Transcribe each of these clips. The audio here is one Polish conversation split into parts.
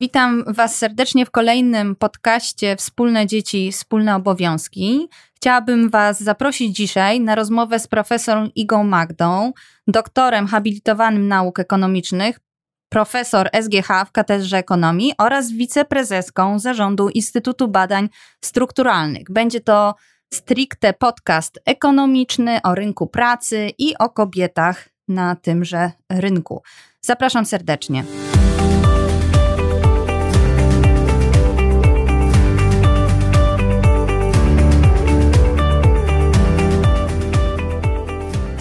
Witam Was serdecznie w kolejnym podcaście Wspólne Dzieci, Wspólne Obowiązki. Chciałabym Was zaprosić dzisiaj na rozmowę z profesorem Igą Magdą, doktorem habilitowanym nauk ekonomicznych, profesor SGH w Katedrze Ekonomii oraz wiceprezeską Zarządu Instytutu Badań Strukturalnych. Będzie to stricte podcast ekonomiczny o rynku pracy i o kobietach na tymże rynku. Zapraszam serdecznie.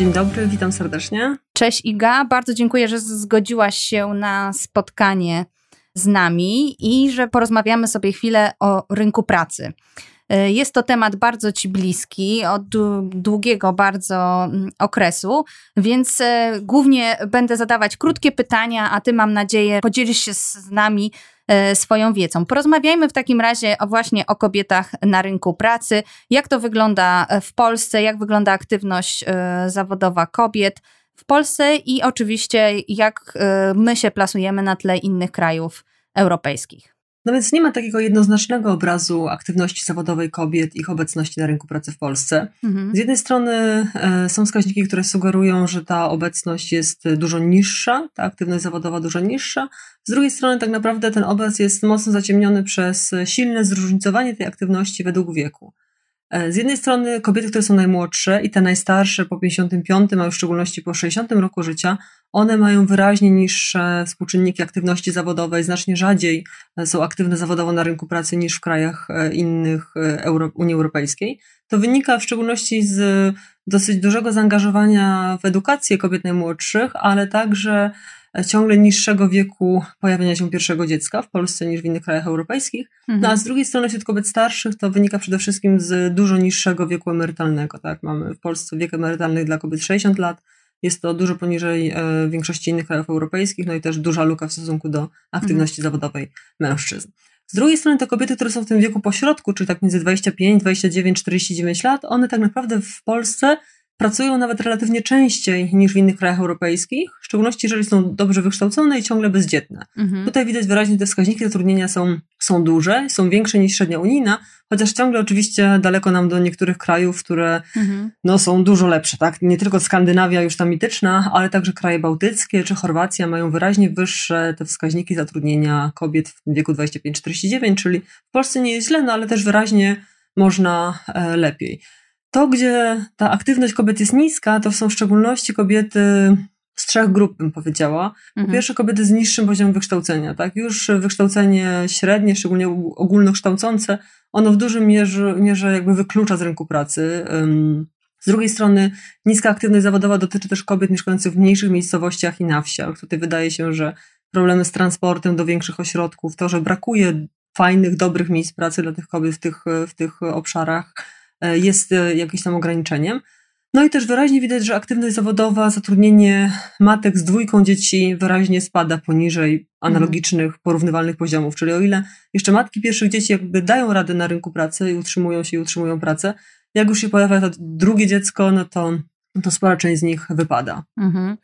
Dzień dobry, witam serdecznie. Cześć Iga, bardzo dziękuję, że zgodziłaś się na spotkanie z nami i że porozmawiamy sobie chwilę o rynku pracy. E, jest to temat bardzo Ci bliski, od długiego bardzo mm, okresu, więc e, głównie będę zadawać krótkie pytania, a Ty mam nadzieję podzielisz się z nami swoją wiedzą. Porozmawiajmy w takim razie właśnie o kobietach na rynku pracy, jak to wygląda w Polsce, jak wygląda aktywność e, zawodowa kobiet w Polsce i oczywiście jak e, my się plasujemy na tle innych krajów europejskich. No więc nie ma takiego jednoznacznego obrazu aktywności zawodowej kobiet, ich obecności na rynku pracy w Polsce. Mhm. Z jednej strony e, są wskaźniki, które sugerują, że ta obecność jest dużo niższa, ta aktywność zawodowa dużo niższa. Z drugiej strony tak naprawdę ten obraz jest mocno zaciemniony przez silne zróżnicowanie tej aktywności według wieku. E, z jednej strony kobiety, które są najmłodsze i te najstarsze po 55, a już w szczególności po 60 roku życia, one mają wyraźnie niższe współczynniki aktywności zawodowej, znacznie rzadziej e, są aktywne zawodowo na rynku pracy niż w krajach e, innych Euro Unii Europejskiej. To wynika w szczególności z dosyć dużego zaangażowania w edukację kobiet najmłodszych, ale także ciągle niższego wieku pojawienia się pierwszego dziecka w Polsce niż w innych krajach europejskich. Mhm. No a z drugiej strony wśród kobiet starszych to wynika przede wszystkim z dużo niższego wieku emerytalnego. Tak? Mamy w Polsce wiek emerytalny dla kobiet 60 lat, jest to dużo poniżej e, większości innych krajów europejskich, no i też duża luka w stosunku do aktywności mhm. zawodowej mężczyzn. Z drugiej strony te kobiety, które są w tym wieku pośrodku, czyli tak między 25, 29, 49 lat, one tak naprawdę w Polsce pracują nawet relatywnie częściej niż w innych krajach europejskich, w szczególności jeżeli są dobrze wykształcone i ciągle bezdzietne. Mhm. Tutaj widać wyraźnie, że te wskaźniki zatrudnienia są, są duże, są większe niż średnia unijna, chociaż ciągle oczywiście daleko nam do niektórych krajów, które mhm. no, są dużo lepsze. Tak? Nie tylko Skandynawia już ta mityczna, ale także kraje bałtyckie czy Chorwacja mają wyraźnie wyższe te wskaźniki zatrudnienia kobiet w wieku 25-49, czyli w Polsce nie jest źle, no ale też wyraźnie można e, lepiej. To, gdzie ta aktywność kobiet jest niska, to są w szczególności kobiety z trzech grup, bym powiedziała. Po mhm. pierwsze, kobiety z niższym poziomem wykształcenia, tak? Już wykształcenie średnie, szczególnie ogólnokształcące, ono w dużym mierze, mierze jakby wyklucza z rynku pracy. Z drugiej strony, niska aktywność zawodowa dotyczy też kobiet mieszkających w mniejszych miejscowościach i na wsiach. Tutaj wydaje się, że problemy z transportem do większych ośrodków, to, że brakuje fajnych, dobrych miejsc pracy dla tych kobiet w tych, w tych obszarach, jest e, jakimś tam ograniczeniem. No i też wyraźnie widać, że aktywność zawodowa, zatrudnienie matek z dwójką dzieci wyraźnie spada poniżej analogicznych, porównywalnych poziomów. Czyli o ile jeszcze matki pierwszych dzieci jakby dają radę na rynku pracy i utrzymują się i utrzymują pracę, jak już się pojawia to drugie dziecko, no to, to spora część z nich wypada. Mhm.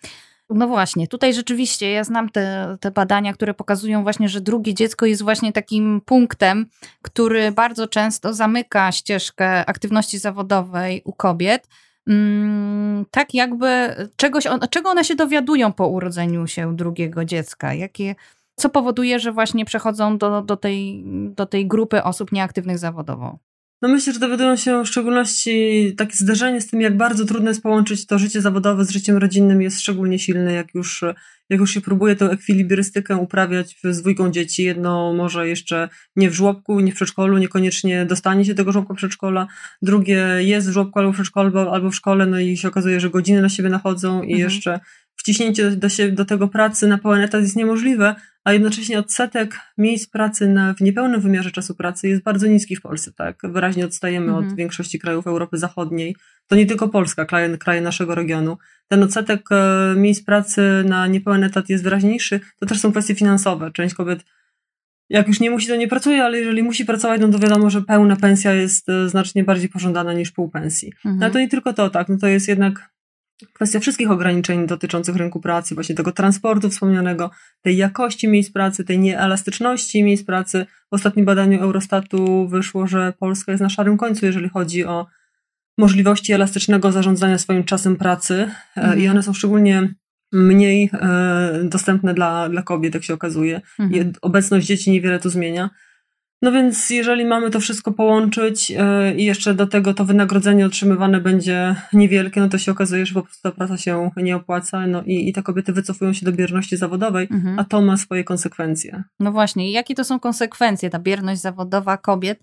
No właśnie, tutaj rzeczywiście ja znam te, te badania, które pokazują właśnie, że drugie dziecko jest właśnie takim punktem, który bardzo często zamyka ścieżkę aktywności zawodowej u kobiet. Mm, tak jakby czegoś, czego one się dowiadują po urodzeniu się drugiego dziecka, jakie, co powoduje, że właśnie przechodzą do, do, tej, do tej grupy osób nieaktywnych zawodowo. No myślę, że dowiadują się w szczególności takie zderzenie z tym, jak bardzo trudno jest połączyć to życie zawodowe z życiem rodzinnym jest szczególnie silne, jak już, jak już się próbuje tę ekwilibrystykę uprawiać z dwójką dzieci. Jedno może jeszcze nie w żłobku, nie w przedszkolu, niekoniecznie dostanie się tego żłobka przedszkola. Drugie jest w żłobku albo w przedszkolu, albo w szkole, no i się okazuje, że godziny na siebie nachodzą i mhm. jeszcze wciśnięcie do, siebie, do tego pracy na pełen etat jest niemożliwe, a jednocześnie odsetek miejsc pracy na, w niepełnym wymiarze czasu pracy jest bardzo niski w Polsce, tak? Wyraźnie odstajemy mhm. od większości krajów Europy Zachodniej. To nie tylko Polska, kraje, kraje naszego regionu. Ten odsetek e, miejsc pracy na niepełen etat jest wyraźniejszy. To też są kwestie finansowe. Część kobiet jak już nie musi, to nie pracuje, ale jeżeli musi pracować, no to wiadomo, że pełna pensja jest e, znacznie bardziej pożądana niż pół pensji. Mhm. No ale to nie tylko to, tak, no to jest jednak kwestia wszystkich ograniczeń dotyczących rynku pracy, właśnie tego transportu wspomnianego, tej jakości miejsc pracy, tej nieelastyczności miejsc pracy. W ostatnim badaniu Eurostatu wyszło, że Polska jest na szarym końcu, jeżeli chodzi o możliwości elastycznego zarządzania swoim czasem pracy mhm. i one są szczególnie mniej e, dostępne dla, dla kobiet, jak się okazuje. Mhm. Obecność dzieci niewiele tu zmienia. No więc jeżeli mamy to wszystko połączyć yy, i jeszcze do tego to wynagrodzenie otrzymywane będzie niewielkie, no to się okazuje, że po prostu ta praca się nie opłaca no i, i te kobiety wycofują się do bierności zawodowej, mhm. a to ma swoje konsekwencje. No właśnie, i jakie to są konsekwencje, ta bierność zawodowa kobiet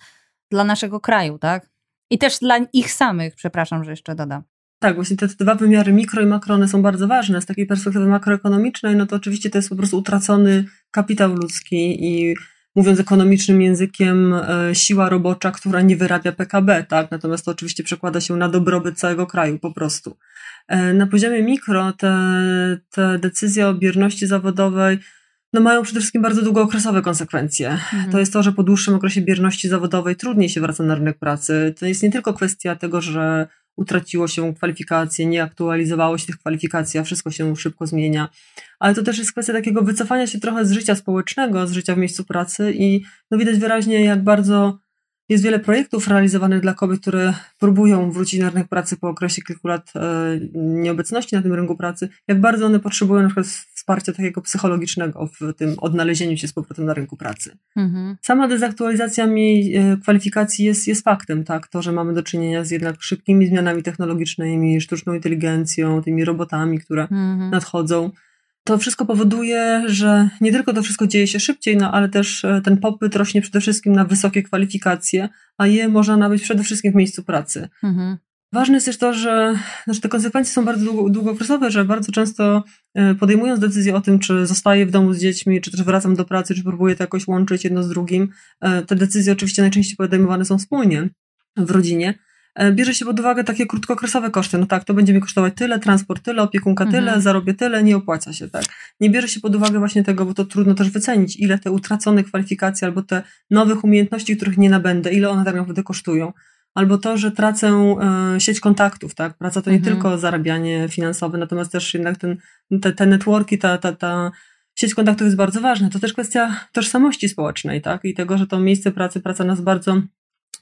dla naszego kraju, tak? I też dla ich samych, przepraszam, że jeszcze dodam. Tak, właśnie te, te dwa wymiary mikro i makro, one są bardzo ważne. Z takiej perspektywy makroekonomicznej, no to oczywiście to jest po prostu utracony kapitał ludzki i mówiąc ekonomicznym językiem, e, siła robocza, która nie wyrabia PKB, tak? Natomiast to oczywiście przekłada się na dobrobyt całego kraju po prostu. E, na poziomie mikro te, te decyzje o bierności zawodowej no mają przede wszystkim bardzo długookresowe konsekwencje. Mhm. To jest to, że po dłuższym okresie bierności zawodowej trudniej się wraca na rynek pracy. To jest nie tylko kwestia tego, że utraciło się kwalifikacje, nie aktualizowało się tych kwalifikacji, a wszystko się szybko zmienia. Ale to też jest kwestia takiego wycofania się trochę z życia społecznego, z życia w miejscu pracy i no widać wyraźnie, jak bardzo jest wiele projektów realizowanych dla kobiet, które próbują wrócić na rynek pracy po okresie kilku lat e, nieobecności na tym rynku pracy, jak bardzo one potrzebują na przykład wsparcia takiego psychologicznego w tym odnalezieniu się z powrotem na rynku pracy. Mhm. Sama dezaktualizacja mi e, kwalifikacji jest, jest faktem, tak? To, że mamy do czynienia z jednak szybkimi zmianami technologicznymi, sztuczną inteligencją, tymi robotami, które mhm. nadchodzą to wszystko powoduje, że nie tylko to wszystko dzieje się szybciej, no ale też e, ten popyt rośnie przede wszystkim na wysokie kwalifikacje, a je można nabyć przede wszystkim w miejscu pracy. Mhm. Ważne jest też to, że znaczy te konsekwencje są bardzo długo, że bardzo często e, podejmując decyzję o tym, czy zostaję w domu z dziećmi, czy też wracam do pracy, czy próbuję to jakoś łączyć jedno z drugim, e, te decyzje oczywiście najczęściej podejmowane są wspólnie w rodzinie. E, bierze się pod uwagę takie krótkookresowe koszty. No tak, to będzie mi kosztować tyle, transport tyle, opiekunka tyle, mhm. zarobię tyle, nie opłaca się, tak. Nie bierze się pod uwagę właśnie tego, bo to trudno też wycenić, ile te utracone kwalifikacje albo te nowych umiejętności, których nie nabędę, ile one tak naprawdę kosztują. Albo to, że tracę e, sieć kontaktów, tak. Praca to nie mhm. tylko zarabianie finansowe, natomiast też jednak ten, te, te networki, ta, ta, ta sieć kontaktów jest bardzo ważna. To też kwestia tożsamości społecznej, tak. I tego, że to miejsce pracy, praca nas bardzo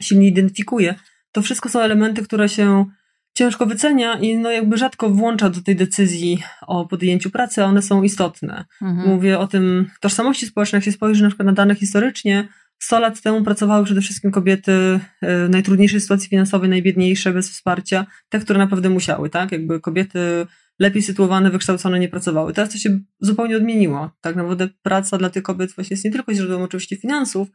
silnie identyfikuje to wszystko są elementy, które się ciężko wycenia i no jakby rzadko włącza do tej decyzji o podjęciu pracy, a one są istotne. Mhm. Mówię o tym tożsamości społecznej, jak się spojrzy na przykład na dane historycznie, 100 lat temu pracowały przede wszystkim kobiety e, w najtrudniejszej sytuacji finansowej, najbiedniejsze, bez wsparcia, te, które naprawdę musiały, tak? Jakby kobiety lepiej sytuowane, wykształcone nie pracowały. Teraz to się zupełnie odmieniło. Tak naprawdę praca dla tych kobiet właśnie jest nie tylko źródłem oczywiście finansów,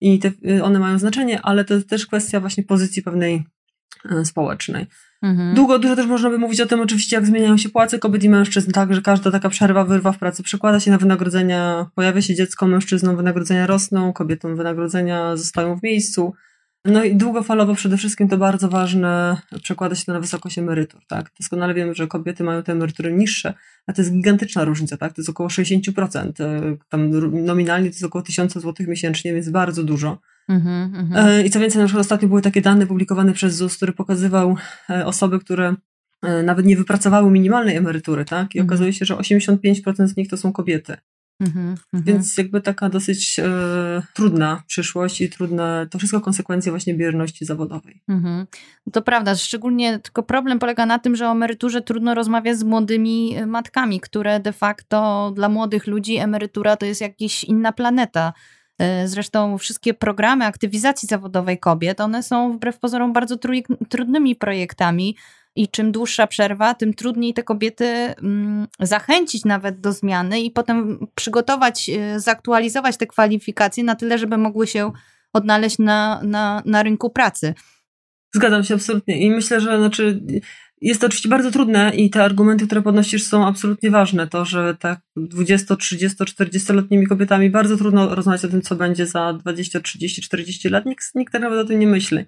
i te, y, one mają znaczenie, ale to jest też kwestia właśnie pozycji pewnej y, społecznej. Mhm. Długo, dużo też można by mówić o tym oczywiście, jak zmieniają się płace kobiet i mężczyzn, tak, że każda taka przerwa, wyrwa w pracy przekłada się na wynagrodzenia, pojawia się dziecko, mężczyznom wynagrodzenia rosną, kobietom wynagrodzenia zostają w miejscu, no i długofalowo przede wszystkim to bardzo ważne, przekłada się to na wysokość emerytur, tak? Doskonale wiemy, że kobiety mają te emerytury niższe, a to jest gigantyczna różnica, tak? To jest około 60%. E, tam nominalnie to jest około 1000 zł miesięcznie, więc bardzo dużo. Mm -hmm. I co więcej, na przykład ostatnio były takie dane publikowane przez ZUS, który pokazywał e, osoby, które nawet nie wypracowały minimalnej emerytury, tak? I -hmm. okazuje się, że 85% z nich to są kobiety. Mm -hmm. Więc jakby taka dosyć e, trudna przyszłość i trudne, to wszystko konsekwencje właśnie bierności zawodowej. Mm -hmm. To prawda, szczególnie tylko problem polega na tym, że o emeryturze trudno rozmawiać z młodymi e, matkami, które de facto dla młodych ludzi emerytura to jest jakaś inna planeta. Zresztą wszystkie programy aktywizacji zawodowej kobiet, one są wbrew pozorom bardzo trudnymi projektami. I czym dłuższa przerwa, tym trudniej te kobiety mm, zachęcić nawet do zmiany i potem przygotować, zaktualizować te kwalifikacje na tyle, żeby mogły się odnaleźć na, na, na rynku pracy. Zgadzam się absolutnie i myślę, że znaczy, jest to oczywiście bardzo trudne i te argumenty, które podnosisz są absolutnie ważne. To, że tak 20, 30, 40-letnimi kobietami bardzo trudno rozmawiać o tym, co będzie za 20, 30, 40 lat. Nikt, nikt tak nawet o tym nie myśli.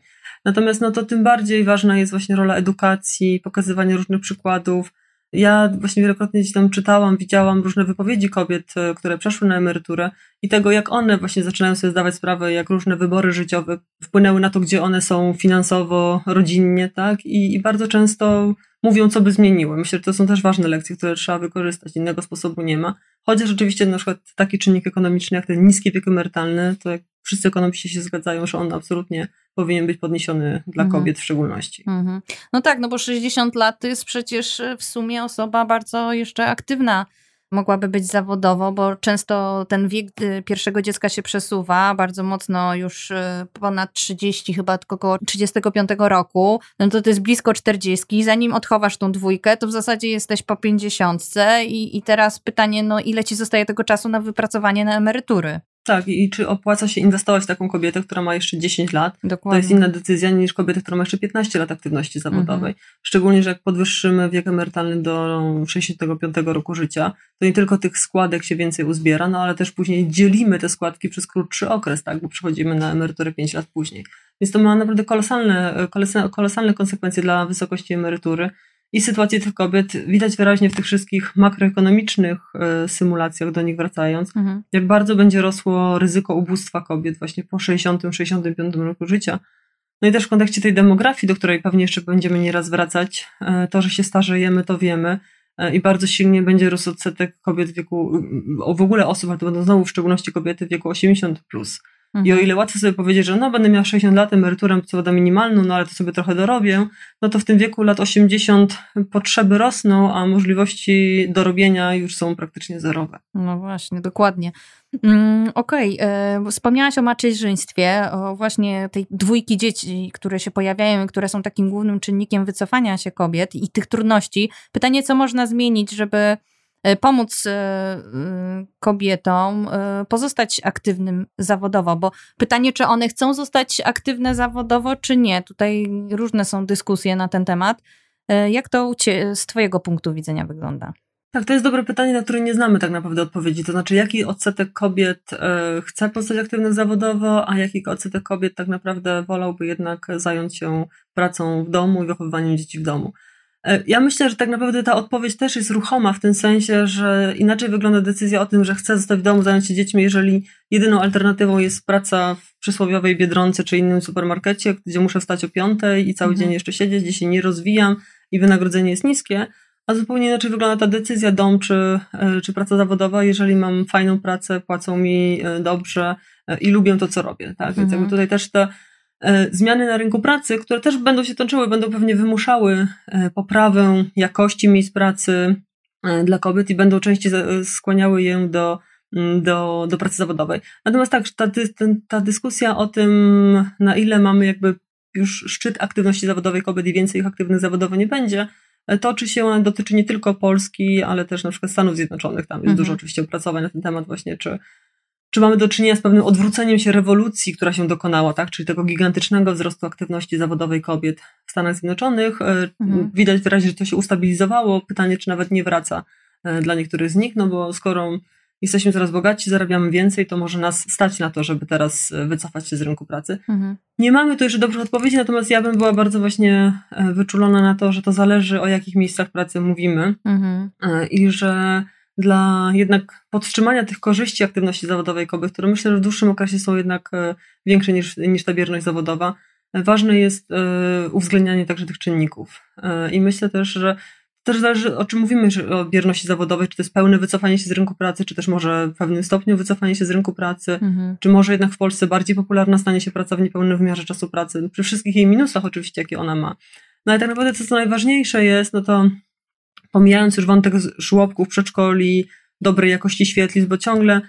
Natomiast no to tym bardziej ważna jest właśnie rola edukacji, pokazywanie różnych przykładów, ja właśnie wielokrotnie gdzieś tam czytałam, widziałam różne wypowiedzi kobiet, e, które przeszły na emeryturę i tego, jak one właśnie zaczynają sobie zdawać sprawę, jak różne wybory życiowe wpłynęły na to, gdzie one są finansowo, rodzinnie, tak? I, i bardzo często mówią, co by zmieniły. Myślę, że to są też ważne lekcje, które trzeba wykorzystać. Innego sposobu nie ma. Chociaż oczywiście na przykład taki czynnik ekonomiczny, jak ten niski wiek emerytalny, to jak wszyscy ekonomiści się zgadzają, że on absolutnie powinien być podniesiony dla mhm. kobiet w szczególności. Mhm. No tak, no bo 60 lat to jest przecież w sumie osoba bardzo jeszcze aktywna mogłaby być zawodowo, bo często ten wiek y, pierwszego dziecka się przesuwa bardzo mocno już y, ponad 30, chyba tylko około 35 roku, no to to jest blisko 40. Zanim odchowasz tą dwójkę, to w zasadzie jesteś po 50 i, i teraz pytanie, no ile ci zostaje tego czasu na wypracowanie na emerytury? Tak, i czy opłaca się inwestować w taką kobietę, która ma jeszcze 10 lat? Dokładnie. To jest inna decyzja niż kobieta, która ma jeszcze 15 lat aktywności zawodowej. Mhm. Szczególnie, że jak podwyższymy wiek emerytalny do 65 roku życia, to nie tylko tych składek się więcej uzbiera, no ale też później dzielimy te składki przez krótszy okres, tak, bo przechodzimy na emeryturę 5 lat później. Więc to ma naprawdę kolosalne, kolosalne konsekwencje dla wysokości emerytury i sytuację tych kobiet widać wyraźnie w tych wszystkich makroekonomicznych e, symulacjach, do nich wracając, mhm. jak bardzo będzie rosło ryzyko ubóstwa kobiet właśnie po 60-65 roku życia. No i też w kontekście tej demografii, do której pewnie jeszcze będziemy nieraz wracać, e, to, że się starzejemy, to wiemy e, i bardzo silnie będzie rósł odsetek kobiet w wieku, w ogóle osób, ale to będą znowu w szczególności kobiety w wieku 80+. Plus. Mhm. I o ile łatwo sobie powiedzieć, że no będę miała 60 lat, emeryturę co minimalną, no ale to sobie trochę dorobię, no to w tym wieku lat 80 potrzeby rosną, a możliwości dorobienia już są praktycznie zerowe. No właśnie, dokładnie. Mm, Okej, okay. E, wspomniałaś o macierzyństwie, o właśnie tej dwójki dzieci, które się pojawiają i które są takim głównym czynnikiem wycofania się kobiet i tych trudności. Pytanie, co można zmienić, żeby pomóc e, e, kobietom pozostać aktywnym zawodowo, bo pytanie, czy one chcą zostać aktywne zawodowo, czy nie. Tutaj różne są dyskusje na ten temat. Jak to z Twojego punktu widzenia wygląda? Tak, to jest dobre pytanie, na które nie znamy tak naprawdę odpowiedzi. To znaczy, jaki odsetek kobiet chce pozostać aktywnych zawodowo, a jaki odsetek kobiet tak naprawdę wolałby jednak zająć się pracą w domu i wychowywaniem dzieci w domu. E, ja myślę, że tak naprawdę ta odpowiedź też jest ruchoma w tym sensie, że inaczej wygląda decyzja o tym, że chcę zostać w domu, zająć się dziećmi, jeżeli jedyną alternatywą jest praca w przysłowiowej Biedronce czy innym supermarkecie, gdzie muszę wstać o piątej i cały mhm. dzień jeszcze siedzieć, gdzie się nie rozwijam i wynagrodzenie jest niskie, a zupełnie inaczej wygląda ta decyzja dom czy, e, czy praca zawodowa, jeżeli mam fajną pracę, płacą mi e, dobrze i lubię to, co robię. Tak? Więc jakby mhm. tutaj też te E, zmiany na rynku pracy, które też będą się toczyły, będą pewnie wymuszały e, poprawę jakości miejsc pracy e, dla kobiet i będą częściej skłaniały je do, do, do pracy zawodowej. Natomiast tak, ta, ta dyskusja o tym, na ile mamy jakby już szczyt aktywności zawodowej kobiet i więcej ich aktywnych zawodowo nie będzie, toczy się ona dotyczy nie tylko Polski, ale też na przykład Stanów Zjednoczonych. Tam jest mhm. dużo oczywiście opracowań na ten temat właśnie, czy, czy mamy do czynienia z pewnym odwróceniem się rewolucji, która się dokonała, tak? czyli tego gigantycznego wzrostu aktywności zawodowej kobiet w Stanach Zjednoczonych. E, mhm. Widać wyraźnie, że to się ustabilizowało. Pytanie, czy nawet nie wraca e, dla niektórych z nich, no bo skoro jesteśmy coraz bogatsi, zarabiamy więcej, to może nas stać na to, żeby teraz e, wycofać się z rynku pracy. Mhm. Nie mamy tu jeszcze dobrych odpowiedzi, natomiast ja bym była bardzo właśnie wyczulona na to, że to zależy o jakich miejscach pracy mówimy mhm. i że dla jednak podtrzymania tych korzyści aktywności zawodowej kobiet, które myślę, że w dłuższym okresie są jednak e, większe niż, niż ta bierność zawodowa, ważne jest e, uwzględnianie także tych czynników. E, I myślę też, że też zależy, o czym mówimy o bierności zawodowej, czy to jest pełne wycofanie się z rynku pracy, czy też może w pewnym stopniu wycofanie się z rynku pracy, mhm. czy może jednak w Polsce bardziej popularna stanie się praca w niepełnym wymiarze czasu pracy, przy wszystkich jej minusach oczywiście, jakie ona ma. No ale tak naprawdę to, co najważniejsze jest, no to pomijając już wątek żłobków, przedszkoli, dobrej jakości świetlic, bo ciągle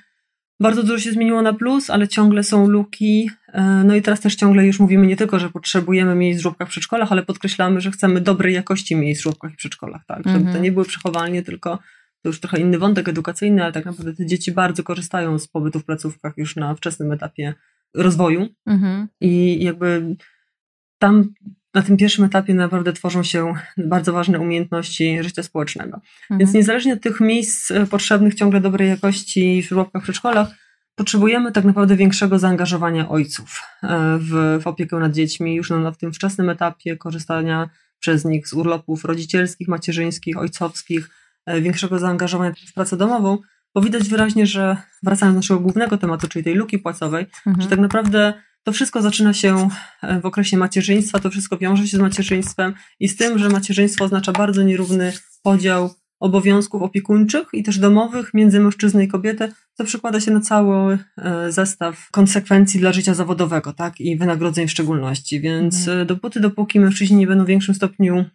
Bardzo dużo się zmieniło na plus, ale ciągle są luki. E, no i teraz też ciągle już mówimy nie tylko, że potrzebujemy miejsc w żłobkach w przedszkolach, ale podkreślamy, że chcemy dobrej jakości miejsc w żłobkach i przedszkolach, tak? Żeby to mhm. nie były przechowalnie, tylko to już trochę inny wątek edukacyjny, ale tak naprawdę te dzieci bardzo korzystają z pobytu w placówkach już na wczesnym etapie rozwoju. Mhm. I jakby tam na tym pierwszym etapie naprawdę tworzą się bardzo ważne umiejętności życia społecznego. Mhm. Więc niezależnie od tych miejsc e, potrzebnych ciągle dobrej jakości w żłobkach, w przedszkolach, potrzebujemy tak naprawdę większego zaangażowania ojców e, w, w opiekę nad dziećmi już na, w tym wczesnym etapie korzystania przez nich z urlopów rodzicielskich, macierzyńskich, ojcowskich, e, większego zaangażowania w pracę domową, bo widać wyraźnie, że wracając do naszego głównego tematu, czyli tej luki płacowej, mhm. że tak naprawdę to wszystko zaczyna się e, w okresie macierzyństwa, to wszystko wiąże się z macierzyństwem i z tym, że macierzyństwo oznacza bardzo nierówny podział obowiązków opiekuńczych i też domowych między mężczyznę i kobietę, co przekłada się na cały e, zestaw konsekwencji dla życia zawodowego, tak, i wynagrodzeń w szczególności. Więc mhm. E, dopóty, dopóki mężczyźni nie będą w większym stopniu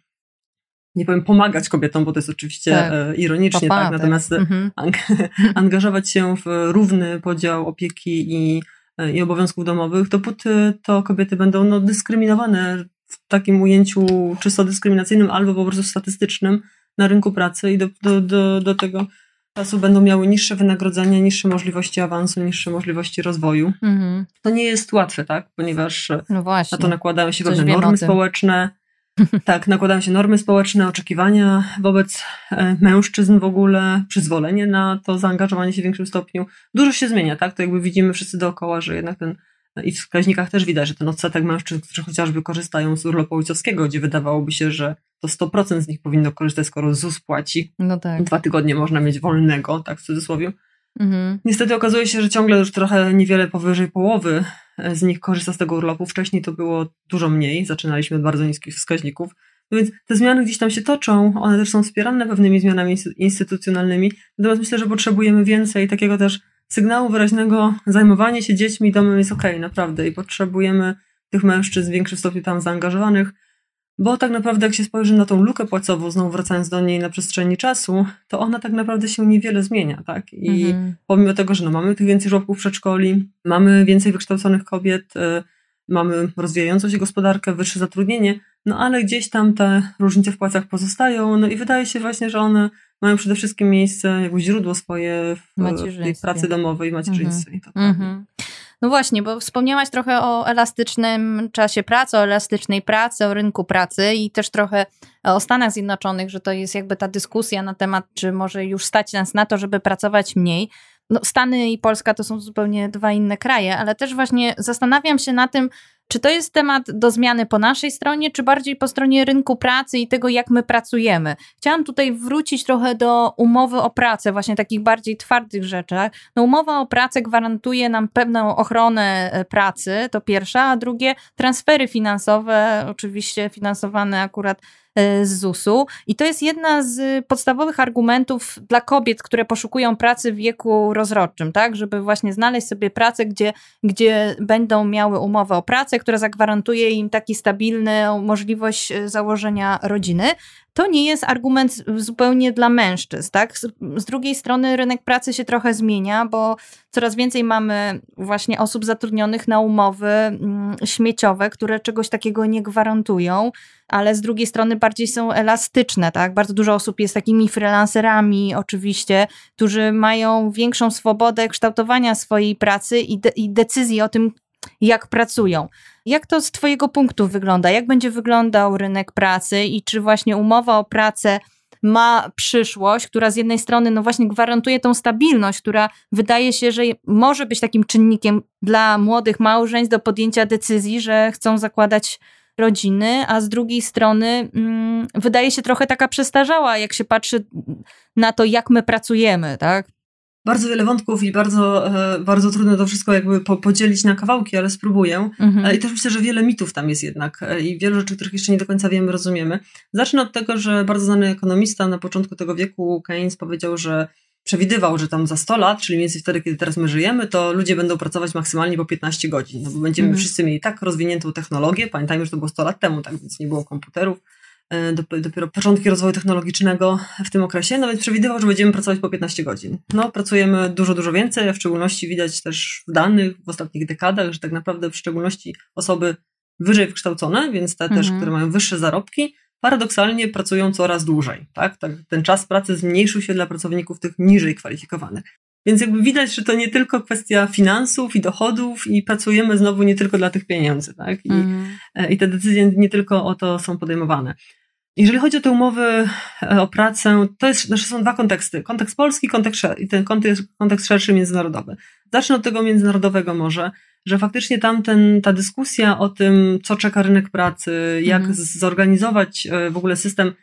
nie powiem pomagać kobietom, bo to jest oczywiście tak. ironicznie, tak, natomiast mhm. angażować się w równy podział opieki i i obowiązków domowych, dopóty to kobiety będą no, dyskryminowane w takim ujęciu czysto dyskryminacyjnym albo po prostu statystycznym na rynku pracy i do, do, do, do tego czasu będą miały niższe wynagrodzenia, niższe możliwości awansu, niższe możliwości rozwoju. Mhm. To nie jest łatwe, tak? Ponieważ no na to nakładają się pewne normy społeczne, tak, nakładają się normy społeczne, oczekiwania wobec e, mężczyzn w ogóle, przyzwolenie na to zaangażowanie się w większym stopniu. Dużo się zmienia, tak? To jakby widzimy wszyscy dookoła, że jednak ten i w wskaźnikach też widać, że ten odsetek mężczyzn, którzy chociażby korzystają z urlopu ojcowskiego, gdzie wydawałoby się, że to 100% z nich powinno korzystać, skoro ZUS płaci. No tak. Dwa tygodnie można mieć wolnego, tak w cudzysłowie. Mhm. Niestety okazuje się, że ciągle już trochę niewiele powyżej połowy e, z nich korzysta z tego urlopu. Wcześniej to było dużo mniej, zaczynaliśmy od bardzo niskich wskaźników. No więc te zmiany gdzieś tam się toczą, one też są wspierane pewnymi zmianami instytucjonalnymi. Natomiast myślę, że potrzebujemy więcej takiego też sygnału wyraźnego, zajmowanie się dziećmi domem jest okej, okay, naprawdę, i potrzebujemy tych mężczyzn w większym stopniu tam zaangażowanych. Bo tak naprawdę, jak się spojrzy na tą lukę płacową, znowu wracając do niej na przestrzeni czasu, to ona tak naprawdę się niewiele zmienia, tak? I mhm. pomimo tego, że no, mamy tych więcej żłobków przedszkoli, mamy więcej wykształconych kobiet, y, mamy rozwijającą się gospodarkę, wyższe zatrudnienie, no ale gdzieś tam te różnice w płacach pozostają, no i wydaje się właśnie, że one mają przede wszystkim miejsce, jakby źródło swoje w, w tej pracy domowej i macierzyństwie. Mhm. Mhm. No właśnie, bo wspomniałaś trochę o elastycznym czasie pracy, o elastycznej pracy, o rynku pracy i też trochę o Stanach Zjednoczonych, że to jest jakby ta dyskusja na temat, czy może już stać nas na to, żeby pracować mniej. No, Stany i Polska to są zupełnie dwa inne kraje, ale też właśnie zastanawiam się na tym, czy to jest temat do zmiany po naszej stronie, czy bardziej po stronie rynku pracy i tego, jak my pracujemy? Chciałam tutaj wrócić trochę do umowy o pracę, właśnie takich bardziej twardych rzeczach. No, umowa o pracę gwarantuje nam pewną ochronę e, pracy, to pierwsza, a drugie transfery finansowe, oczywiście finansowane akurat z ZUS-u. I to jest jedna z podstawowych argumentów dla kobiet, które poszukują pracy w wieku rozrodczym, tak? Żeby właśnie znaleźć sobie pracę, gdzie, gdzie będą miały umowę o pracę, która zagwarantuje im taki stabilny możliwość e, założenia rodziny to nie jest argument zupełnie dla mężczyzn. Tak? Z, z, drugiej strony rynek pracy się trochę zmienia, bo coraz więcej mamy właśnie osób zatrudnionych na umowy mm, śmieciowe, które czegoś takiego nie gwarantują, ale z drugiej strony bardziej są elastyczne. Tak? Bardzo dużo osób jest takimi freelancerami, oczywiście, którzy mają większą swobodę kształtowania swojej pracy i, de i decyzji o tym, jak pracują. Jak to z Twojego punktu wygląda? Jak będzie wyglądał rynek pracy i czy właśnie umowa o pracę ma przyszłość, która z jednej strony no właśnie gwarantuje tą stabilność, która wydaje się, że może być takim czynnikiem dla młodych małżeństw do podjęcia decyzji, że chcą zakładać rodziny, a z drugiej strony mm, wydaje się trochę taka przestarzała, jak się patrzy na to, jak my pracujemy, tak? Bardzo wiele wątków i bardzo, e, bardzo trudno to wszystko jakby podzielić na kawałki, ale spróbuję. Mhm. E, I też myślę, że wiele mitów tam jest jednak e, i wiele rzeczy, których jeszcze nie do końca wiemy, rozumiemy. Zacznę od tego, że bardzo znany ekonomista na początku tego wieku, Keynes, powiedział, że przewidywał, że tam za 100 lat, czyli mniej więcej wtedy, kiedy teraz my żyjemy, to ludzie będą pracować maksymalnie po 15 godzin, no bo będziemy mhm. wszyscy mieli tak rozwiniętą technologię, pamiętajmy, że to było 100 lat temu, tak więc nie było komputerów, dopiero początki rozwoju technologicznego w tym okresie, nawet przewidywał, że będziemy pracować po 15 godzin. No, pracujemy dużo, dużo więcej, a w szczególności widać też w danych w ostatnich dekadach, że tak naprawdę w szczególności osoby wyżej wykształcone, więc te mhm. też, które mają wyższe zarobki, paradoksalnie pracują coraz dłużej. Tak? tak? Ten czas pracy zmniejszył się dla pracowników tych niżej kwalifikowanych. Więc jakby widać, że to nie tylko kwestia finansów i dochodów i pracujemy znowu nie tylko dla tych pieniędzy, tak? I, mm. i te decyzje nie tylko o to są podejmowane. Jeżeli chodzi o te umowy e, o pracę, to jest, znaczy są dwa konteksty. Kontekst polski kontekst, i ten kontekst, kontekst szerszy międzynarodowy. Zacznę od tego międzynarodowego może, że faktycznie tam ten, ta dyskusja o tym, co czeka rynek pracy, jak mm. zorganizować e, w ogóle system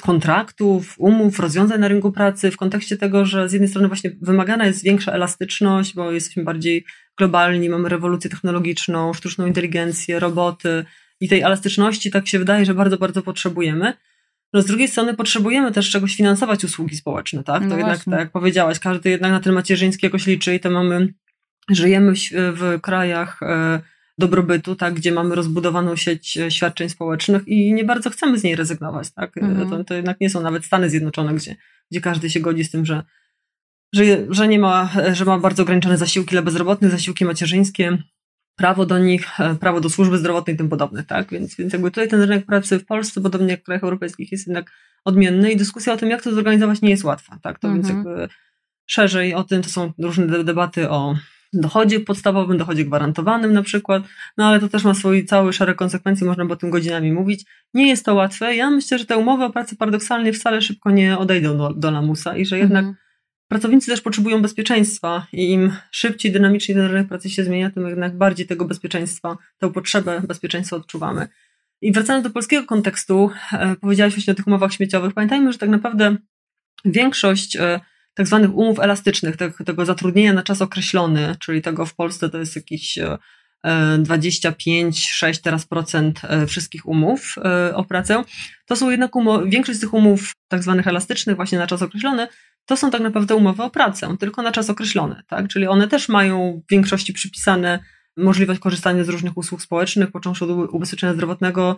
kontraktów, umów, rozwiązań na rynku pracy w kontekście tego, że z jednej strony właśnie wymagana jest większa elastyczność, bo jesteśmy bardziej globalni, mamy rewolucję technologiczną, sztuczną inteligencję, roboty i tej elastyczności tak się wydaje, że bardzo, bardzo potrzebujemy. No z drugiej strony potrzebujemy też czegoś finansować usługi społeczne, tak? To no jednak, tak jak powiedziałaś, każdy jednak na ten macierzyński jakoś liczy i to mamy, żyjemy w, w krajach e, dobrobytu, tak, gdzie mamy rozbudowaną sieć e, świadczeń społecznych i nie bardzo chcemy z niej rezygnować. Tak? E, mhm. To, to jednak nie są nawet Stany Zjednoczone, gdzie, gdzie każdy się godzi z tym, że, że, że nie ma, że ma bardzo ograniczone zasiłki dla bezrobotnych, zasiłki macierzyńskie, prawo do nich, e, prawo do służby zdrowotnej i tym podobne, tak? Więc, więc jakby tutaj ten rynek pracy w Polsce, podobnie jak w krajach europejskich, jest jednak odmienny i dyskusja o tym, jak to zorganizować, nie jest łatwa, tak? To mhm. więc jakby szerzej o tym, to są różne debaty o dochodzie podstawowym, dochodzie gwarantowanym na przykład, no ale to też ma swój cały szereg konsekwencji, można by o tym godzinami mówić. Nie jest to łatwe. Ja myślę, że te umowy o pracy paradoksalnie wcale szybko nie odejdą do, do lamusa i że jednak mhm. Pracownicy też potrzebują bezpieczeństwa i im szybciej, dynamiczniej ten rynek pracy się zmienia, tym jednak bardziej tego bezpieczeństwa, tę potrzebę bezpieczeństwa odczuwamy. I wracając do polskiego kontekstu, e, powiedziałaś właśnie o tych umowach śmieciowych. Pamiętajmy, że tak naprawdę większość e, tak zwanych umów elastycznych, tego, zatrudnienia na czas określony, czyli tego w Polsce to jest jakieś 25-6 e, teraz procent wszystkich umów o pracę. To są jednak umowy, większość z tych umów tak zwanych elastycznych właśnie na czas określony, to są tak naprawdę umowy o pracę, tylko na czas określony, tak? Czyli one też mają w większości przypisane możliwość korzystania z różnych usług społecznych, począwszy od ubezpieczenia zdrowotnego,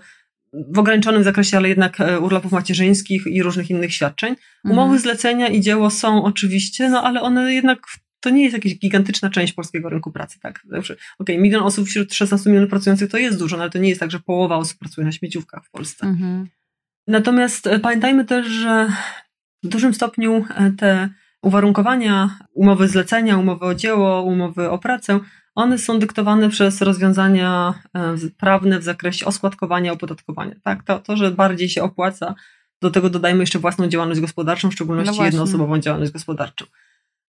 w ograniczonym zakresie, ale jednak e, urlopów macierzyńskich i różnych innych świadczeń. Mhm. Umowy mhm. zlecenia i dzieło są oczywiście, no ale one jednak to nie jest jakaś gigantyczna część polskiego rynku pracy, tak? Okej, okay, milion osób wśród 16 milionów pracujących to jest dużo, no ale to nie jest tak, że połowa osób pracuje na śmieciówkach w Polsce. Mhm. Natomiast e, pamiętajmy też, że w dużym stopniu e, te uwarunkowania, umowy zlecenia, umowy o dzieło, umowy o pracę, one są dyktowane przez rozwiązania e, prawne w zakresie oskładkowania, opodatkowania. Tak? To, to, że bardziej się opłaca, do tego dodajmy jeszcze własną działalność gospodarczą, w szczególności no jednoosobową działalność gospodarczą.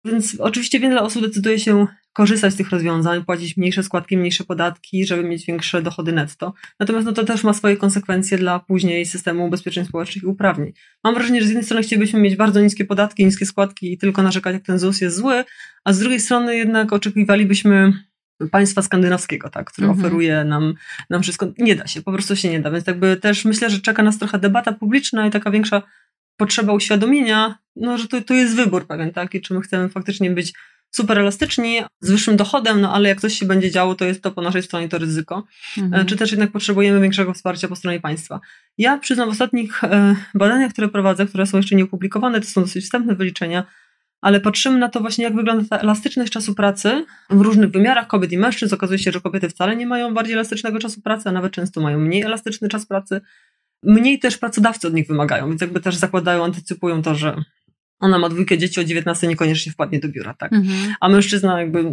Więc oczywiście wiele osób decyduje się korzystać z tych rozwiązań, płacić mniejsze składki, mniejsze podatki, żeby mieć większe dochody netto. Natomiast no to też ma swoje konsekwencje dla później systemu ubezpieczeń społecznych i uprawnień. Mam wrażenie, że z jednej strony chcielibyśmy mieć bardzo niskie podatki, niskie składki i tylko narzekać, jak ten ZUS jest zły, a z drugiej strony jednak oczekiwalibyśmy państwa skandynawskiego, tak, które mhm. oferuje nam, nam wszystko. Nie da się, po prostu się nie da. Więc jakby też myślę, że czeka nas trochę debata publiczna i taka większa potrzeba uświadomienia, no, że to, to jest wybór pewien, tak, i czy my chcemy faktycznie być super elastyczni, z wyższym dochodem, no ale jak coś się będzie działo, to jest to po naszej stronie to ryzyko. Mhm. E, czy też jednak potrzebujemy większego wsparcia po stronie państwa. Ja przyznam w ostatnich e, badaniach, które prowadzę, które są jeszcze nieopublikowane, to są dosyć wstępne wyliczenia, ale patrzymy na to właśnie, jak wygląda ta elastyczność czasu pracy w różnych wymiarach kobiet i mężczyzn. Okazuje się, że kobiety wcale nie mają bardziej elastycznego czasu pracy, a nawet często mają mniej elastyczny czas pracy. Mniej też pracodawcy od nich wymagają, więc jakby też zakładają, antycypują to, że ona ma dwójkę dzieci o 19 niekoniecznie wpadnie do biura, tak? Mhm. A mężczyzna jakby,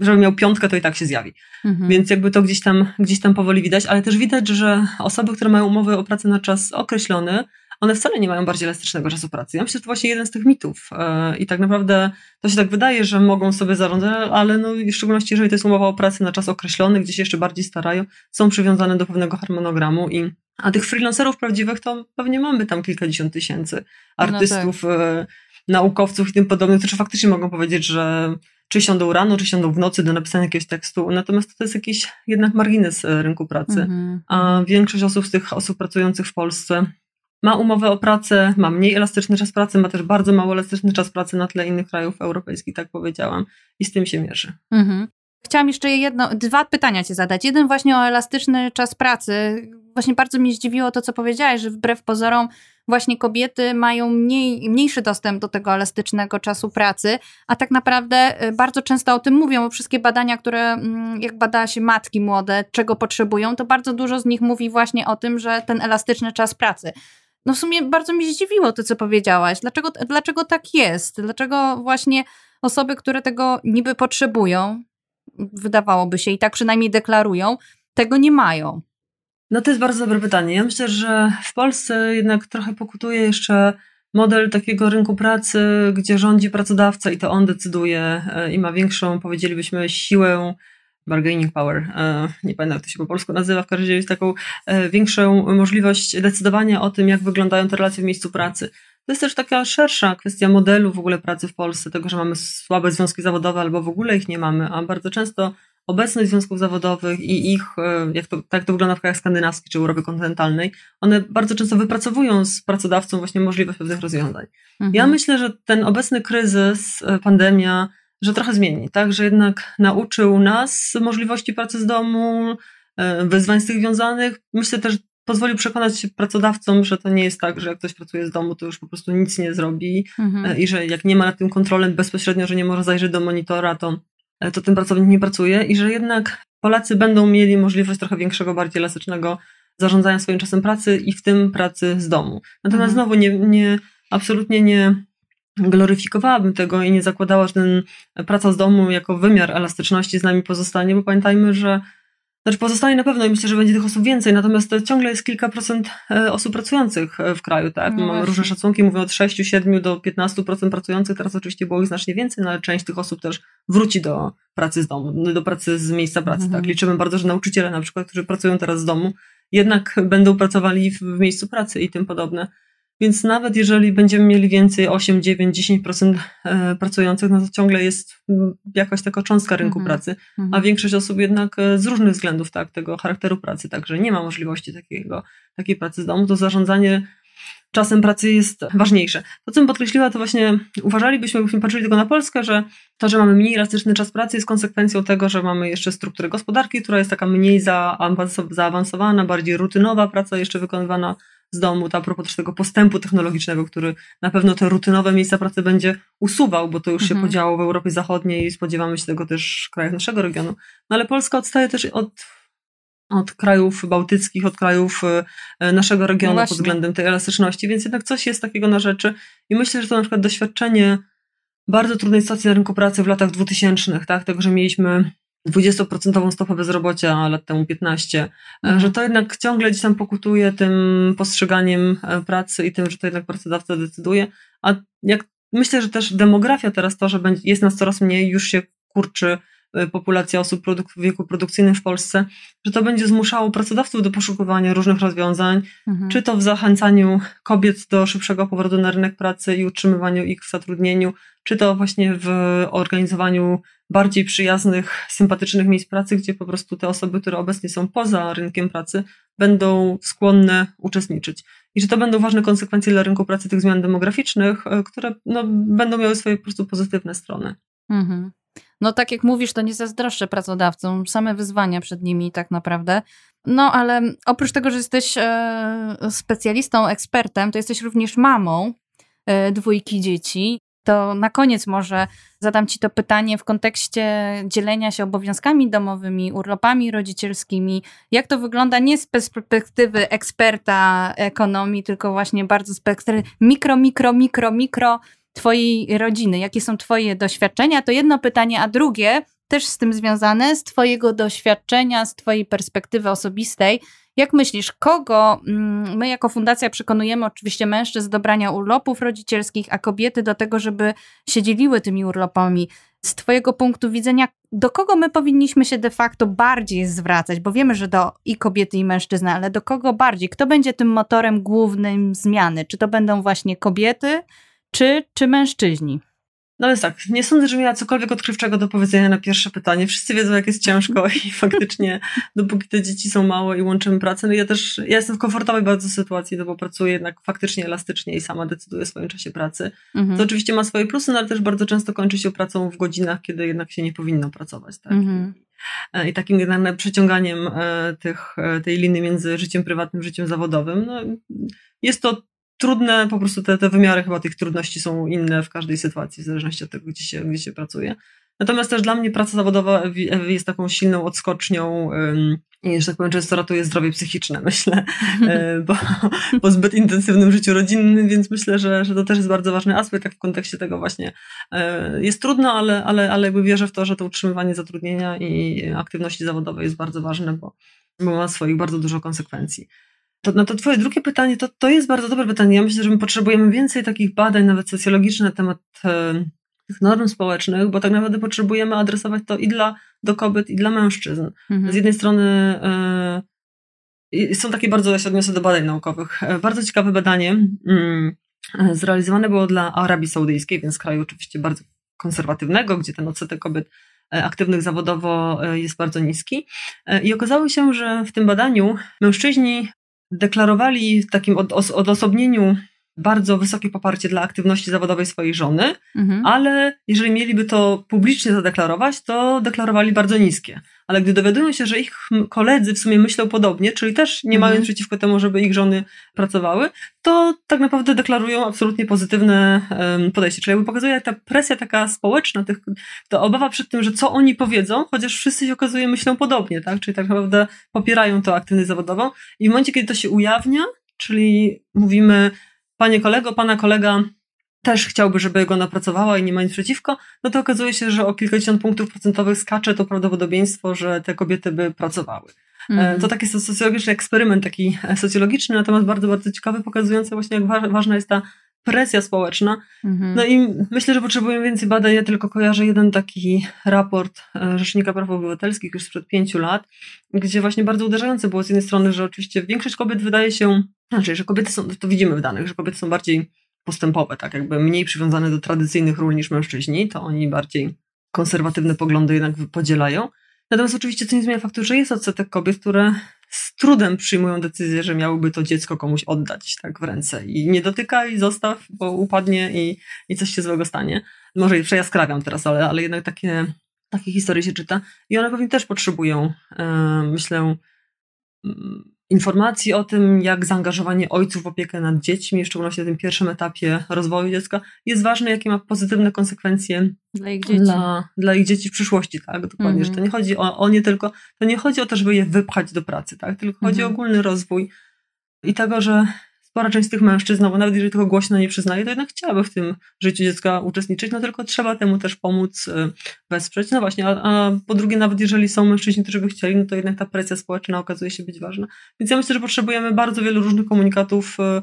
żeby miał piątkę, to i tak się zjawi. Mhm. Więc jakby to gdzieś tam, gdzieś tam powoli widać, ale też widać, że osoby, które mają umowę o pracę na czas określony, one wcale nie mają bardziej elastycznego czasu pracy. Ja myślę, że to właśnie jeden z tych mitów. E, I tak naprawdę to się tak wydaje, że mogą sobie zarządzać, ale no, w szczególności jeżeli to jest umowa o pracę na czas określony, gdzie się jeszcze bardziej starają, są przywiązane do pewnego harmonogramu i a tych freelancerów prawdziwych to pewnie mamy tam kilkadziesiąt tysięcy artystów, no tak. naukowców i tym podobnych, którzy faktycznie mogą powiedzieć, że czy siądą rano, czy siądą w nocy do napisania jakiegoś tekstu. Natomiast to jest jakiś jednak margines e, rynku pracy. -hmm. A większość osób z tych osób pracujących w Polsce ma umowę o pracę, ma mniej elastyczny czas pracy, ma też bardzo mało elastyczny czas pracy na tle innych krajów europejskich, tak powiedziałam, i z tym się mierzy. Mhm. Chciałam jeszcze jedno, dwa pytania Ci zadać. Jeden właśnie o elastyczny czas pracy. Właśnie bardzo mnie zdziwiło to, co powiedziałaś, że wbrew pozorom właśnie kobiety mają mniej, mniejszy dostęp do tego elastycznego czasu pracy, a tak naprawdę y, bardzo często o tym mówią, bo wszystkie badania, które mm, jak bada się matki młode, czego potrzebują, to bardzo dużo z nich mówi właśnie o tym, że ten elastyczny czas pracy. No w sumie bardzo mi zdziwiło to, co powiedziałaś. Dlaczego, dlaczego tak jest? Dlaczego właśnie osoby, które tego niby potrzebują, wydawałoby się i tak przynajmniej deklarują, tego nie mają? No to jest bardzo dobre pytanie. Ja myślę, że w Polsce jednak trochę pokutuje jeszcze model takiego rynku pracy, gdzie rządzi pracodawca i to on decyduje e, i ma większą, powiedzielibyśmy, siłę bargaining power, e, nie pamiętam jak to się po polsku nazywa, w każdym razie jest taką e, większą możliwość decydowania o tym, jak wyglądają te relacje w miejscu pracy. To jest też taka szersza kwestia modelu w ogóle pracy w Polsce, tego, że mamy słabe związki zawodowe albo w ogóle ich nie mamy, a bardzo często obecność związków zawodowych i ich, e, jak to, tak to wygląda w krajach skandynawskich czy Europie kontynentalnej, one bardzo często wypracowują z pracodawcą właśnie możliwość pewnych rozwiązań. Mhm. Ja myślę, że ten obecny kryzys, pandemia, że trochę zmieni, tak, że jednak nauczył nas możliwości pracy z domu, e, wyzwań z tych związanych. Myślę też, pozwolił przekonać się pracodawcom, że to nie jest tak, że jak ktoś pracuje z domu, to już po prostu nic nie zrobi mhm. i że jak nie ma nad tym kontrolę bezpośrednio, że nie może zajrzeć do monitora, to E, to ten pracownik nie pracuje i że jednak Polacy będą mieli możliwość trochę większego, bardziej elastycznego zarządzania swoim czasem pracy i w tym pracy z domu. Natomiast mhm. znowu nie, nie, absolutnie nie gloryfikowałabym tego i nie zakładała, że ten praca z domu jako wymiar elastyczności z nami pozostanie, bo pamiętajmy, że znaczy pozostanie na pewno i myślę, że będzie tych osób więcej, natomiast ciągle jest kilka procent e, osób pracujących e, w kraju, tak? No Mamy różne szacunki, mówią od 6, 7 do 15% pracujących, teraz oczywiście było ich znacznie więcej, no ale część tych osób też wróci do pracy z domu, do pracy z miejsca pracy, tak? mhm. tak? Liczymy bardzo, że nauczyciele na przykład, którzy pracują teraz z domu, jednak będą pracowali w, w miejscu pracy i tym podobne. Więc nawet jeżeli będziemy mieli więcej 8, 9, 10% pracujących, no to ciągle jest mm, jakaś taka cząstka rynku -hmm. pracy, a mhm. większość osób jednak e, z różnych względów, tak, tego charakteru pracy, także nie ma możliwości takiego, takiej pracy z domu, to zarządzanie czasem pracy jest ważniejsze. To, co bym podkreśliła, to właśnie uważalibyśmy, gdybyśmy patrzyli tylko na Polskę, że to, że mamy mniej elastyczny czas pracy jest konsekwencją tego, że mamy jeszcze strukturę gospodarki, która jest taka mniej zaawansowana, bardziej rutynowa praca jeszcze wykonywana z domu, to a propos też tego postępu technologicznego, który na pewno te rutynowe miejsca pracy będzie usuwał, bo to już mhm. się podziało w Europie Zachodniej i spodziewamy się tego też w krajach naszego regionu. No ale Polska odstaje też od, od krajów bałtyckich, od krajów e, naszego regionu no pod względem tej elastyczności, więc jednak coś jest takiego na rzeczy i myślę, że to na przykład doświadczenie bardzo trudnej sytuacji na rynku pracy w latach 2000, tak, tego, że mieliśmy 20% stopę bezrobocia, lat temu 15, e, mhm. że to jednak ciągle gdzieś tam pokutuje tym postrzeganiem e, pracy i tym, że to jednak pracodawca decyduje. A jak myślę, że też demografia teraz to, że jest nas coraz mniej, już się kurczy e, populacja osób w wieku produkcyjnym w Polsce, że to będzie zmuszało pracodawców do poszukiwania różnych rozwiązań, mhm. czy to w zachęcaniu kobiet do szybszego powrotu na rynek pracy i utrzymywaniu ich w zatrudnieniu, czy to właśnie w organizowaniu bardziej przyjaznych, sympatycznych miejsc pracy, gdzie po prostu te osoby, które obecnie są poza rynkiem pracy, będą skłonne uczestniczyć. I że to będą ważne konsekwencje dla rynku pracy tych zmian demograficznych, e, które no, będą miały swoje po prostu pozytywne strony. Mhm. No tak jak mówisz, to nie zazdroszczę pracodawcom, same wyzwania przed nimi tak naprawdę. No ale oprócz tego, że jesteś e, specjalistą, ekspertem, to jesteś również mamą e, dwójki dzieci to na koniec może zadam Ci to pytanie w kontekście dzielenia się obowiązkami domowymi, urlopami rodzicielskimi. Jak to wygląda nie z perspektywy eksperta ekonomii, tylko właśnie bardzo z perspektywy mikro, mikro, mikro, mikro Twojej rodziny. Jakie są Twoje doświadczenia? To jedno pytanie, a drugie też z tym związane, z Twojego doświadczenia, z Twojej perspektywy osobistej. Jak myślisz, kogo mm, my jako fundacja przekonujemy oczywiście mężczyzn do brania urlopów rodzicielskich, a kobiety do tego, żeby się dzieliły tymi urlopami? Z Twojego punktu widzenia, do kogo my powinniśmy się de facto bardziej zwracać? Bo wiemy, że do i kobiety, i mężczyzny, ale do kogo bardziej? Kto będzie tym motorem głównym zmiany? Czy to będą właśnie kobiety, czy, czy mężczyźni? No więc tak, nie sądzę, że miała cokolwiek odkrywczego do powiedzenia na pierwsze pytanie. Wszyscy wiedzą, jak jest ciężko i faktycznie, dopóki te dzieci są małe i łączymy pracę, no ja też, ja jestem w komfortowej bardzo sytuacji, no bo pracuję jednak faktycznie elastycznie i sama decyduję o swoim czasie pracy. Mhm. To oczywiście ma swoje plusy, no ale też bardzo często kończy się pracą w godzinach, kiedy jednak się nie powinno pracować, tak? Mhm. E, I takim generalnym przeciąganiem e, tych, e, tej liny między życiem prywatnym, życiem zawodowym, no, jest to trudne, po prostu te, te wymiary chyba tych trudności są inne w każdej sytuacji, w zależności od tego, gdzie się, gdzie się pracuje. Natomiast też dla mnie praca zawodowa jest taką silną odskocznią i, że tak powiem, często ratuje zdrowie psychiczne, myślę, e, bo po zbyt intensywnym życiu rodzinnym, więc myślę, że, że to też jest bardzo ważny aspekt, w kontekście tego właśnie e, jest trudno, ale, ale, ale jakby wierzę w to, że to utrzymywanie zatrudnienia i aktywności zawodowej jest bardzo ważne, bo, bo ma swoich bardzo dużo konsekwencji. To, no to twoje drugie pytanie, to, to jest bardzo dobre pytanie. Ja myślę, że my potrzebujemy więcej takich badań, nawet socjologicznych na temat e, tych norm społecznych, bo tak naprawdę potrzebujemy adresować to i dla, do kobiet, i dla mężczyzn. Mhm. Z jednej strony e, są takie bardzo, ja się odniosę do badań naukowych, e, bardzo ciekawe badanie mm, zrealizowane było dla Arabii Saudyjskiej, więc kraju oczywiście bardzo konserwatywnego, gdzie ten odsetek kobiet aktywnych zawodowo jest bardzo niski. I okazało się, że w tym badaniu mężczyźni deklarowali w takim odosobnieniu bardzo wysokie poparcie dla aktywności zawodowej swojej żony, mhm. ale jeżeli mieliby to publicznie zadeklarować, to deklarowali bardzo niskie. Ale gdy dowiadują się, że ich koledzy w sumie myślą podobnie, czyli też nie mhm. mają przeciwko temu, żeby ich żony pracowały, to tak naprawdę deklarują absolutnie pozytywne podejście. Czyli jakby pokazuje, jak ta presja taka społeczna, tych, ta obawa przed tym, że co oni powiedzą, chociaż wszyscy się okazuje myślą podobnie, tak? Czyli tak naprawdę popierają to aktywność zawodową. I w momencie, kiedy to się ujawnia, czyli mówimy, panie kolego, pana kolega też chciałby, żeby go napracowała i nie ma nic przeciwko, no to okazuje się, że o kilkadziesiąt punktów procentowych skacze to prawdopodobieństwo, że te kobiety by pracowały. Mm. To taki socjologiczny eksperyment, taki socjologiczny, natomiast bardzo, bardzo ciekawy, pokazujący właśnie, jak ważna jest ta presja społeczna. Mm-hmm. No i myślę, że potrzebujemy więcej badań. Ja tylko kojarzę jeden taki raport e, Rzecznika Praw Obywatelskich już sprzed pięciu lat, gdzie właśnie bardzo uderzające było z jednej strony, że oczywiście większość kobiet wydaje się, znaczy, że kobiety są, to widzimy w danych, że kobiety są bardziej postępowe, tak jakby mniej przywiązane do tradycyjnych ról niż mężczyźni, to oni bardziej konserwatywne poglądy jednak podzielają. Natomiast oczywiście to nie zmienia faktu, że jest odsetek kobiet, które z trudem przyjmują decyzję, że miałyby to dziecko komuś oddać tak w ręce i nie dotykaj, zostaw, bo upadnie i, i coś się złego stanie. Może przejaskrawiam teraz, ale, ale jednak takie, takie historie się czyta i one pewnie też potrzebują, yy, myślę, yy, informacji o tym, jak zaangażowanie ojców w opiekę nad dziećmi, w szczególności na tym pierwszym etapie rozwoju dziecka, jest ważne, jakie ma pozytywne konsekwencje dla ich dzieci, dla, dla ich dzieci w przyszłości, tak? Dokładnie, mm że to nie chodzi o, o nie tylko, to nie chodzi o to, żeby je wypchać do pracy, tak? Tylko chodzi mm o ogólny rozwój i tego, że spora część z tych mężczyzn, no bo nawet jeżeli tego głośno nie przyznaje, to jednak chciałaby w tym życiu dziecka uczestniczyć, no tylko trzeba temu też pomóc, y, wesprzeć. No właśnie, a, a po drugie, nawet jeżeli są mężczyźni, którzy by chcieli, no to jednak ta presja społeczna okazuje się być ważna. Więc ja myślę, że potrzebujemy bardzo wielu różnych komunikatów y,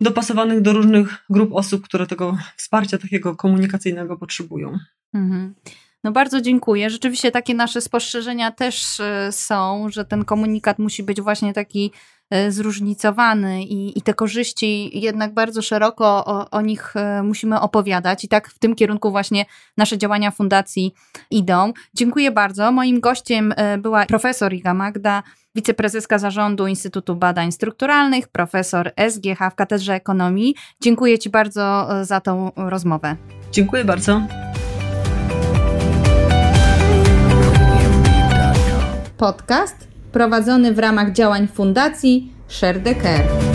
dopasowanych do różnych grup osób, które tego wsparcia takiego komunikacyjnego potrzebują. Mhm. No bardzo dziękuję. Rzeczywiście takie nasze spostrzeżenia też y, są, że ten komunikat musi być właśnie taki zróżnicowany i, i te korzyści jednak bardzo szeroko o, o, nich e, musimy opowiadać i tak w tym kierunku właśnie nasze działania fundacji idą. Dziękuję bardzo. Moim gościem e, była profesor Iga Magda, wiceprezeska zarządu Instytutu Badań Strukturalnych, profesor SGH w Katedrze Ekonomii. Dziękuję Ci bardzo za tą rozmowę. Dziękuję bardzo. Podcast prowadzony w ramach działań Fundacji Share the Care.